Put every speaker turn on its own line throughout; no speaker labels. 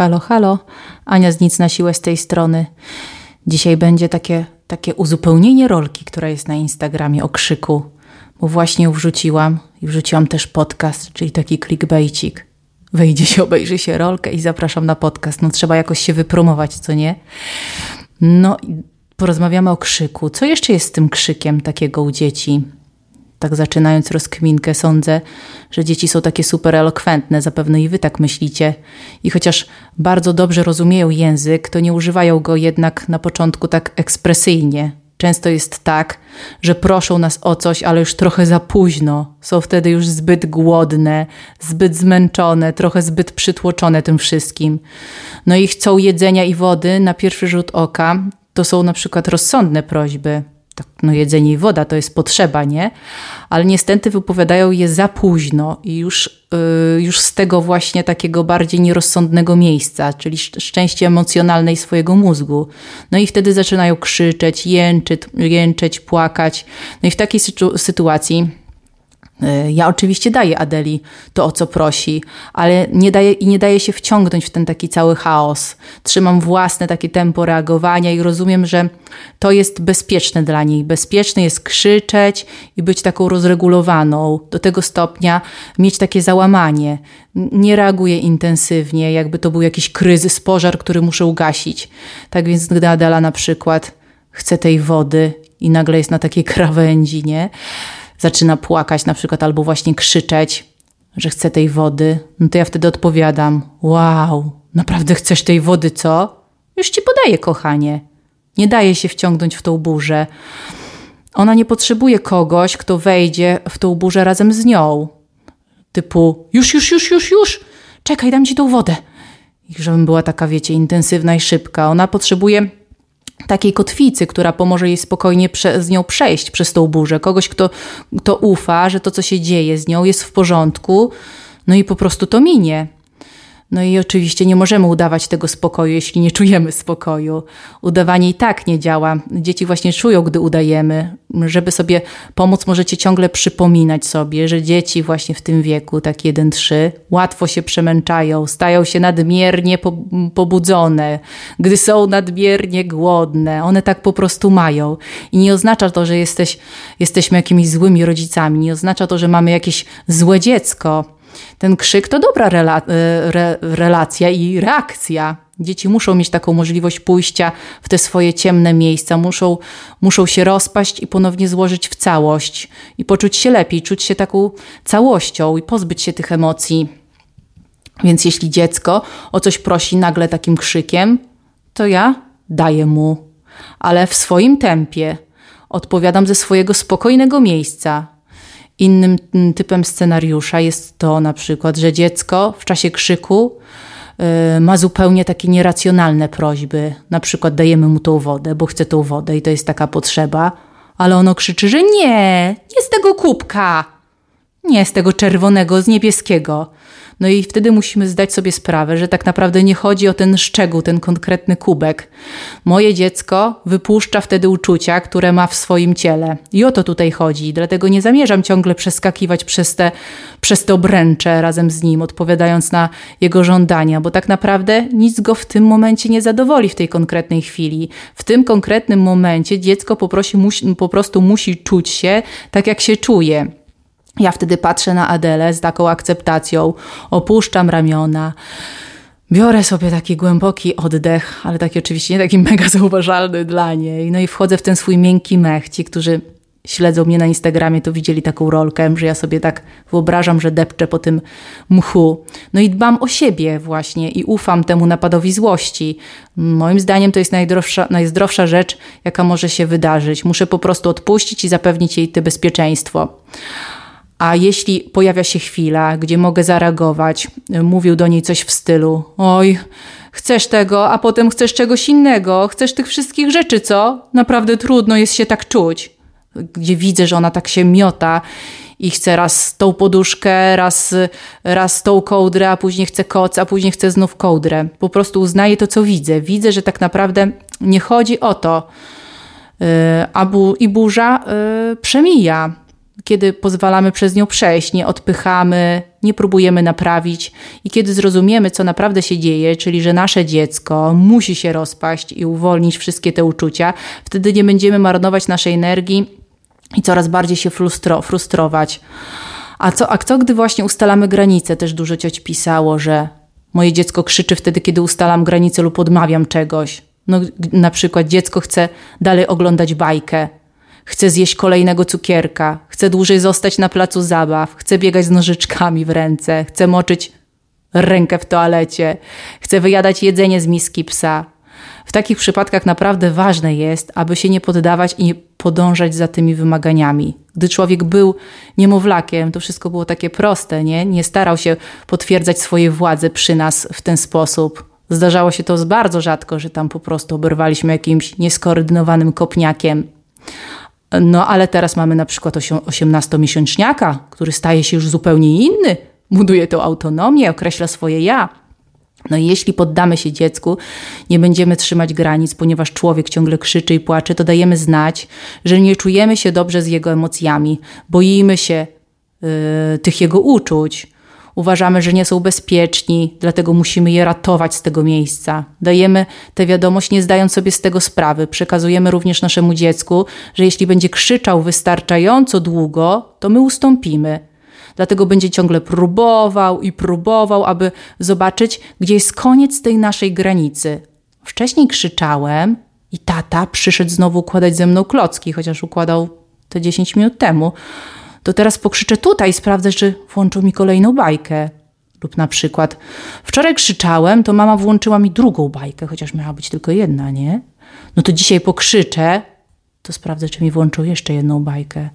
Halo, halo. Ania z Nic na siłę z tej strony. Dzisiaj będzie takie, takie uzupełnienie rolki, która jest na Instagramie o krzyku, bo właśnie wrzuciłam i wrzuciłam też podcast, czyli taki clickbaicik. Wejdzie się, obejrzy się rolkę i zapraszam na podcast. No trzeba jakoś się wypromować, co nie? No, porozmawiamy o krzyku. Co jeszcze jest z tym krzykiem takiego u dzieci? Tak zaczynając rozkminkę, sądzę, że dzieci są takie super elokwentne, zapewne i wy tak myślicie. I chociaż bardzo dobrze rozumieją język, to nie używają go jednak na początku tak ekspresyjnie. Często jest tak, że proszą nas o coś, ale już trochę za późno. Są wtedy już zbyt głodne, zbyt zmęczone, trochę zbyt przytłoczone tym wszystkim. No i chcą jedzenia i wody na pierwszy rzut oka. To są na przykład rozsądne prośby no jedzenie i woda to jest potrzeba, nie? Ale niestety wypowiadają je za późno i już, yy, już z tego właśnie takiego bardziej nierozsądnego miejsca, czyli szczęście emocjonalnej swojego mózgu. No i wtedy zaczynają krzyczeć, jęczyć, jęczeć, płakać. No i w takiej sytuacji ja oczywiście daję Adeli to, o co prosi, ale nie daję, i nie daję się wciągnąć w ten taki cały chaos. Trzymam własne takie tempo reagowania i rozumiem, że to jest bezpieczne dla niej. Bezpieczne jest krzyczeć i być taką rozregulowaną, do tego stopnia mieć takie załamanie. Nie reaguję intensywnie, jakby to był jakiś kryzys, pożar, który muszę ugasić. Tak więc, gdy Adela na przykład chce tej wody i nagle jest na takiej krawędzi, nie? Zaczyna płakać na przykład albo właśnie krzyczeć, że chce tej wody, no to ja wtedy odpowiadam: Wow, naprawdę chcesz tej wody, co? Już ci podaję, kochanie. Nie daje się wciągnąć w tą burzę. Ona nie potrzebuje kogoś, kto wejdzie w tą burzę razem z nią. Typu: Już, już, już, już, już, czekaj, dam ci tą wodę. I żebym była taka, wiecie, intensywna i szybka. Ona potrzebuje takiej kotwicy, która pomoże jej spokojnie z nią przejść przez tą burzę. Kogoś, kto, kto ufa, że to, co się dzieje z nią, jest w porządku, no i po prostu to minie. No i oczywiście nie możemy udawać tego spokoju, jeśli nie czujemy spokoju. Udawanie i tak nie działa. Dzieci właśnie czują, gdy udajemy. Żeby sobie pomóc, możecie ciągle przypominać sobie, że dzieci właśnie w tym wieku, tak 1-3, łatwo się przemęczają, stają się nadmiernie pobudzone, gdy są nadmiernie głodne. One tak po prostu mają. I nie oznacza to, że jesteś, jesteśmy jakimiś złymi rodzicami, nie oznacza to, że mamy jakieś złe dziecko ten krzyk to dobra rela e, re relacja i reakcja. Dzieci muszą mieć taką możliwość pójścia w te swoje ciemne miejsca, muszą, muszą się rozpaść i ponownie złożyć w całość i poczuć się lepiej, czuć się taką całością i pozbyć się tych emocji. Więc jeśli dziecko o coś prosi nagle takim krzykiem, to ja daję mu, ale w swoim tempie. Odpowiadam ze swojego spokojnego miejsca, Innym typem scenariusza jest to na przykład, że dziecko w czasie krzyku y, ma zupełnie takie nieracjonalne prośby. Na przykład dajemy mu tą wodę, bo chce tą wodę i to jest taka potrzeba, ale ono krzyczy, że nie, nie z tego kubka, nie z tego czerwonego, z niebieskiego. No i wtedy musimy zdać sobie sprawę, że tak naprawdę nie chodzi o ten szczegół, ten konkretny kubek. Moje dziecko wypuszcza wtedy uczucia, które ma w swoim ciele. I o to tutaj chodzi. Dlatego nie zamierzam ciągle przeskakiwać przez te, przez te obręcze razem z nim, odpowiadając na jego żądania, bo tak naprawdę nic go w tym momencie nie zadowoli w tej konkretnej chwili. W tym konkretnym momencie dziecko musi, po prostu musi czuć się tak, jak się czuje. Ja wtedy patrzę na Adelę z taką akceptacją, opuszczam ramiona, biorę sobie taki głęboki oddech, ale taki oczywiście nie taki mega zauważalny dla niej. No i wchodzę w ten swój miękki mech. Ci, którzy śledzą mnie na Instagramie, to widzieli taką rolkę, że ja sobie tak wyobrażam, że depczę po tym mchu. No i dbam o siebie właśnie i ufam temu napadowi złości. Moim zdaniem to jest najdroższa, najzdrowsza rzecz, jaka może się wydarzyć. Muszę po prostu odpuścić i zapewnić jej to bezpieczeństwo. A jeśli pojawia się chwila, gdzie mogę zareagować, mówił do niej coś w stylu: Oj, chcesz tego, a potem chcesz czegoś innego, chcesz tych wszystkich rzeczy, co? Naprawdę trudno jest się tak czuć. Gdzie widzę, że ona tak się miota i chce raz tą poduszkę, raz, raz tą kołdrę, a później chce koc, a później chce znów kołdrę. Po prostu uznaję to, co widzę. Widzę, że tak naprawdę nie chodzi o to. Yy, a bu i burza yy, przemija kiedy pozwalamy przez nią przejść, nie odpychamy, nie próbujemy naprawić i kiedy zrozumiemy, co naprawdę się dzieje, czyli że nasze dziecko musi się rozpaść i uwolnić wszystkie te uczucia, wtedy nie będziemy marnować naszej energii i coraz bardziej się frustro, frustrować. A co, a co, gdy właśnie ustalamy granice? Też dużo cioć pisało, że moje dziecko krzyczy wtedy, kiedy ustalam granice lub odmawiam czegoś. No, na przykład dziecko chce dalej oglądać bajkę, chce zjeść kolejnego cukierka, chce dłużej zostać na placu zabaw, chce biegać z nożyczkami w ręce, chce moczyć rękę w toalecie, chce wyjadać jedzenie z miski psa. W takich przypadkach naprawdę ważne jest, aby się nie poddawać i nie podążać za tymi wymaganiami. Gdy człowiek był niemowlakiem, to wszystko było takie proste, nie? Nie starał się potwierdzać swojej władzy przy nas w ten sposób. Zdarzało się to bardzo rzadko, że tam po prostu oberwaliśmy jakimś nieskoordynowanym kopniakiem. No ale teraz mamy na przykład 18-miesięczniaka, który staje się już zupełnie inny, buduje tą autonomię, określa swoje ja. No i jeśli poddamy się dziecku, nie będziemy trzymać granic, ponieważ człowiek ciągle krzyczy i płacze, to dajemy znać, że nie czujemy się dobrze z jego emocjami, boimy się yy, tych jego uczuć. Uważamy, że nie są bezpieczni, dlatego musimy je ratować z tego miejsca. Dajemy tę wiadomość, nie zdając sobie z tego sprawy. Przekazujemy również naszemu dziecku, że jeśli będzie krzyczał wystarczająco długo, to my ustąpimy. Dlatego będzie ciągle próbował i próbował, aby zobaczyć, gdzie jest koniec tej naszej granicy. Wcześniej krzyczałem i tata przyszedł znowu układać ze mną klocki, chociaż układał te 10 minut temu. To teraz pokrzyczę tutaj i sprawdzę, czy włączył mi kolejną bajkę. Lub na przykład, wczoraj krzyczałem, to mama włączyła mi drugą bajkę, chociaż miała być tylko jedna, nie? No to dzisiaj pokrzyczę, to sprawdzę, czy mi włączył jeszcze jedną bajkę.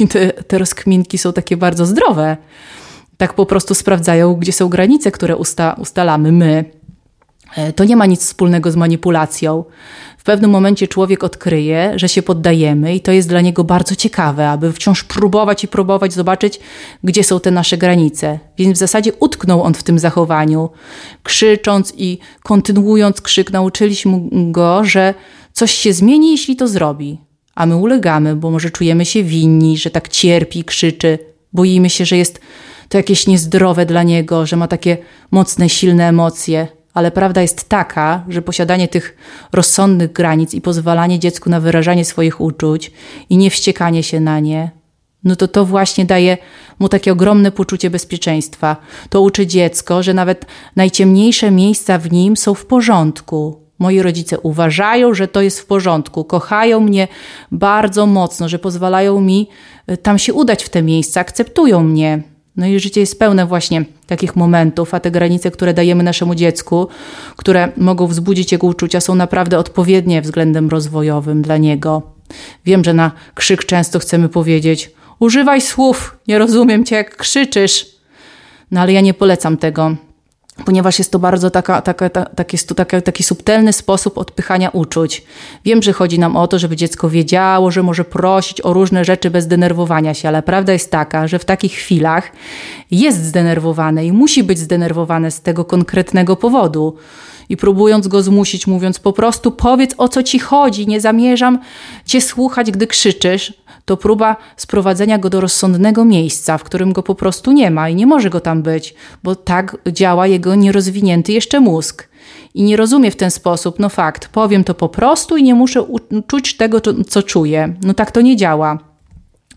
I te, te rozkminki są takie bardzo zdrowe. Tak po prostu sprawdzają, gdzie są granice, które usta, ustalamy my. E, to nie ma nic wspólnego z manipulacją. W pewnym momencie człowiek odkryje, że się poddajemy, i to jest dla niego bardzo ciekawe, aby wciąż próbować i próbować zobaczyć, gdzie są te nasze granice. Więc w zasadzie utknął on w tym zachowaniu. Krzycząc i kontynuując krzyk, nauczyliśmy go, że coś się zmieni, jeśli to zrobi a my ulegamy, bo może czujemy się winni, że tak cierpi, krzyczy, boimy się, że jest to jakieś niezdrowe dla niego, że ma takie mocne, silne emocje. Ale prawda jest taka, że posiadanie tych rozsądnych granic i pozwalanie dziecku na wyrażanie swoich uczuć i nie wściekanie się na nie, no to to właśnie daje mu takie ogromne poczucie bezpieczeństwa. To uczy dziecko, że nawet najciemniejsze miejsca w nim są w porządku, Moi rodzice uważają, że to jest w porządku, kochają mnie bardzo mocno, że pozwalają mi y, tam się udać w te miejsca, akceptują mnie. No i życie jest pełne właśnie takich momentów, a te granice, które dajemy naszemu dziecku, które mogą wzbudzić jego uczucia, są naprawdę odpowiednie względem rozwojowym dla niego. Wiem, że na krzyk często chcemy powiedzieć: Używaj słów, nie rozumiem cię, jak krzyczysz. No ale ja nie polecam tego ponieważ jest to bardzo taka, taka, ta, tak jest to taka, taki subtelny sposób odpychania uczuć. Wiem, że chodzi nam o to, żeby dziecko wiedziało, że może prosić o różne rzeczy bez denerwowania się, ale prawda jest taka, że w takich chwilach jest zdenerwowane i musi być zdenerwowane z tego konkretnego powodu i próbując go zmusić, mówiąc po prostu powiedz o co ci chodzi, nie zamierzam cię słuchać, gdy krzyczysz, to próba sprowadzenia go do rozsądnego miejsca, w którym go po prostu nie ma i nie może go tam być, bo tak działa jego nierozwinięty jeszcze mózg. I nie rozumie w ten sposób, no fakt, powiem to po prostu i nie muszę czuć tego, co czuję. No tak to nie działa.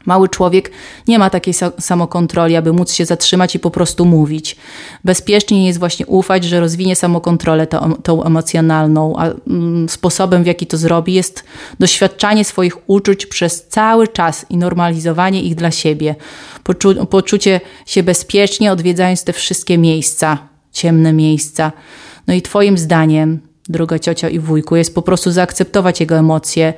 Mały człowiek nie ma takiej samokontroli, aby móc się zatrzymać i po prostu mówić. Bezpiecznie jest właśnie ufać, że rozwinie samokontrolę tą, tą emocjonalną, a mm, sposobem, w jaki to zrobi, jest doświadczanie swoich uczuć przez cały czas i normalizowanie ich dla siebie. Poczu poczucie się bezpiecznie, odwiedzając te wszystkie miejsca, ciemne miejsca. No i Twoim zdaniem, droga ciocia i wujku, jest po prostu zaakceptować jego emocje,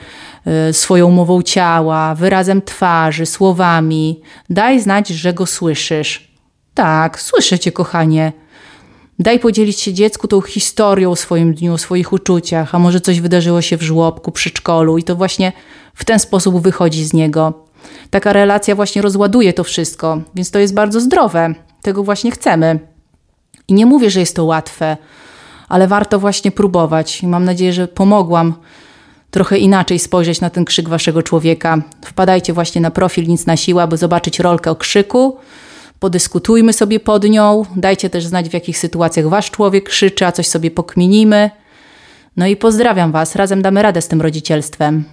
y, swoją mową ciała, wyrazem twarzy, słowami. Daj znać, że go słyszysz. Tak, słyszę cię, kochanie. Daj podzielić się dziecku tą historią o swoim dniu, o swoich uczuciach, a może coś wydarzyło się w żłobku, przedszkolu i to właśnie w ten sposób wychodzi z niego. Taka relacja właśnie rozładuje to wszystko, więc to jest bardzo zdrowe. Tego właśnie chcemy. I nie mówię, że jest to łatwe ale warto właśnie próbować. I mam nadzieję, że pomogłam trochę inaczej spojrzeć na ten krzyk waszego człowieka. Wpadajcie właśnie na profil Nic na Siłę, aby zobaczyć rolkę o krzyku. podyskutujmy sobie pod nią, dajcie też znać, w jakich sytuacjach wasz człowiek krzyczy, a coś sobie pokminimy. No i pozdrawiam was, razem damy radę z tym rodzicielstwem.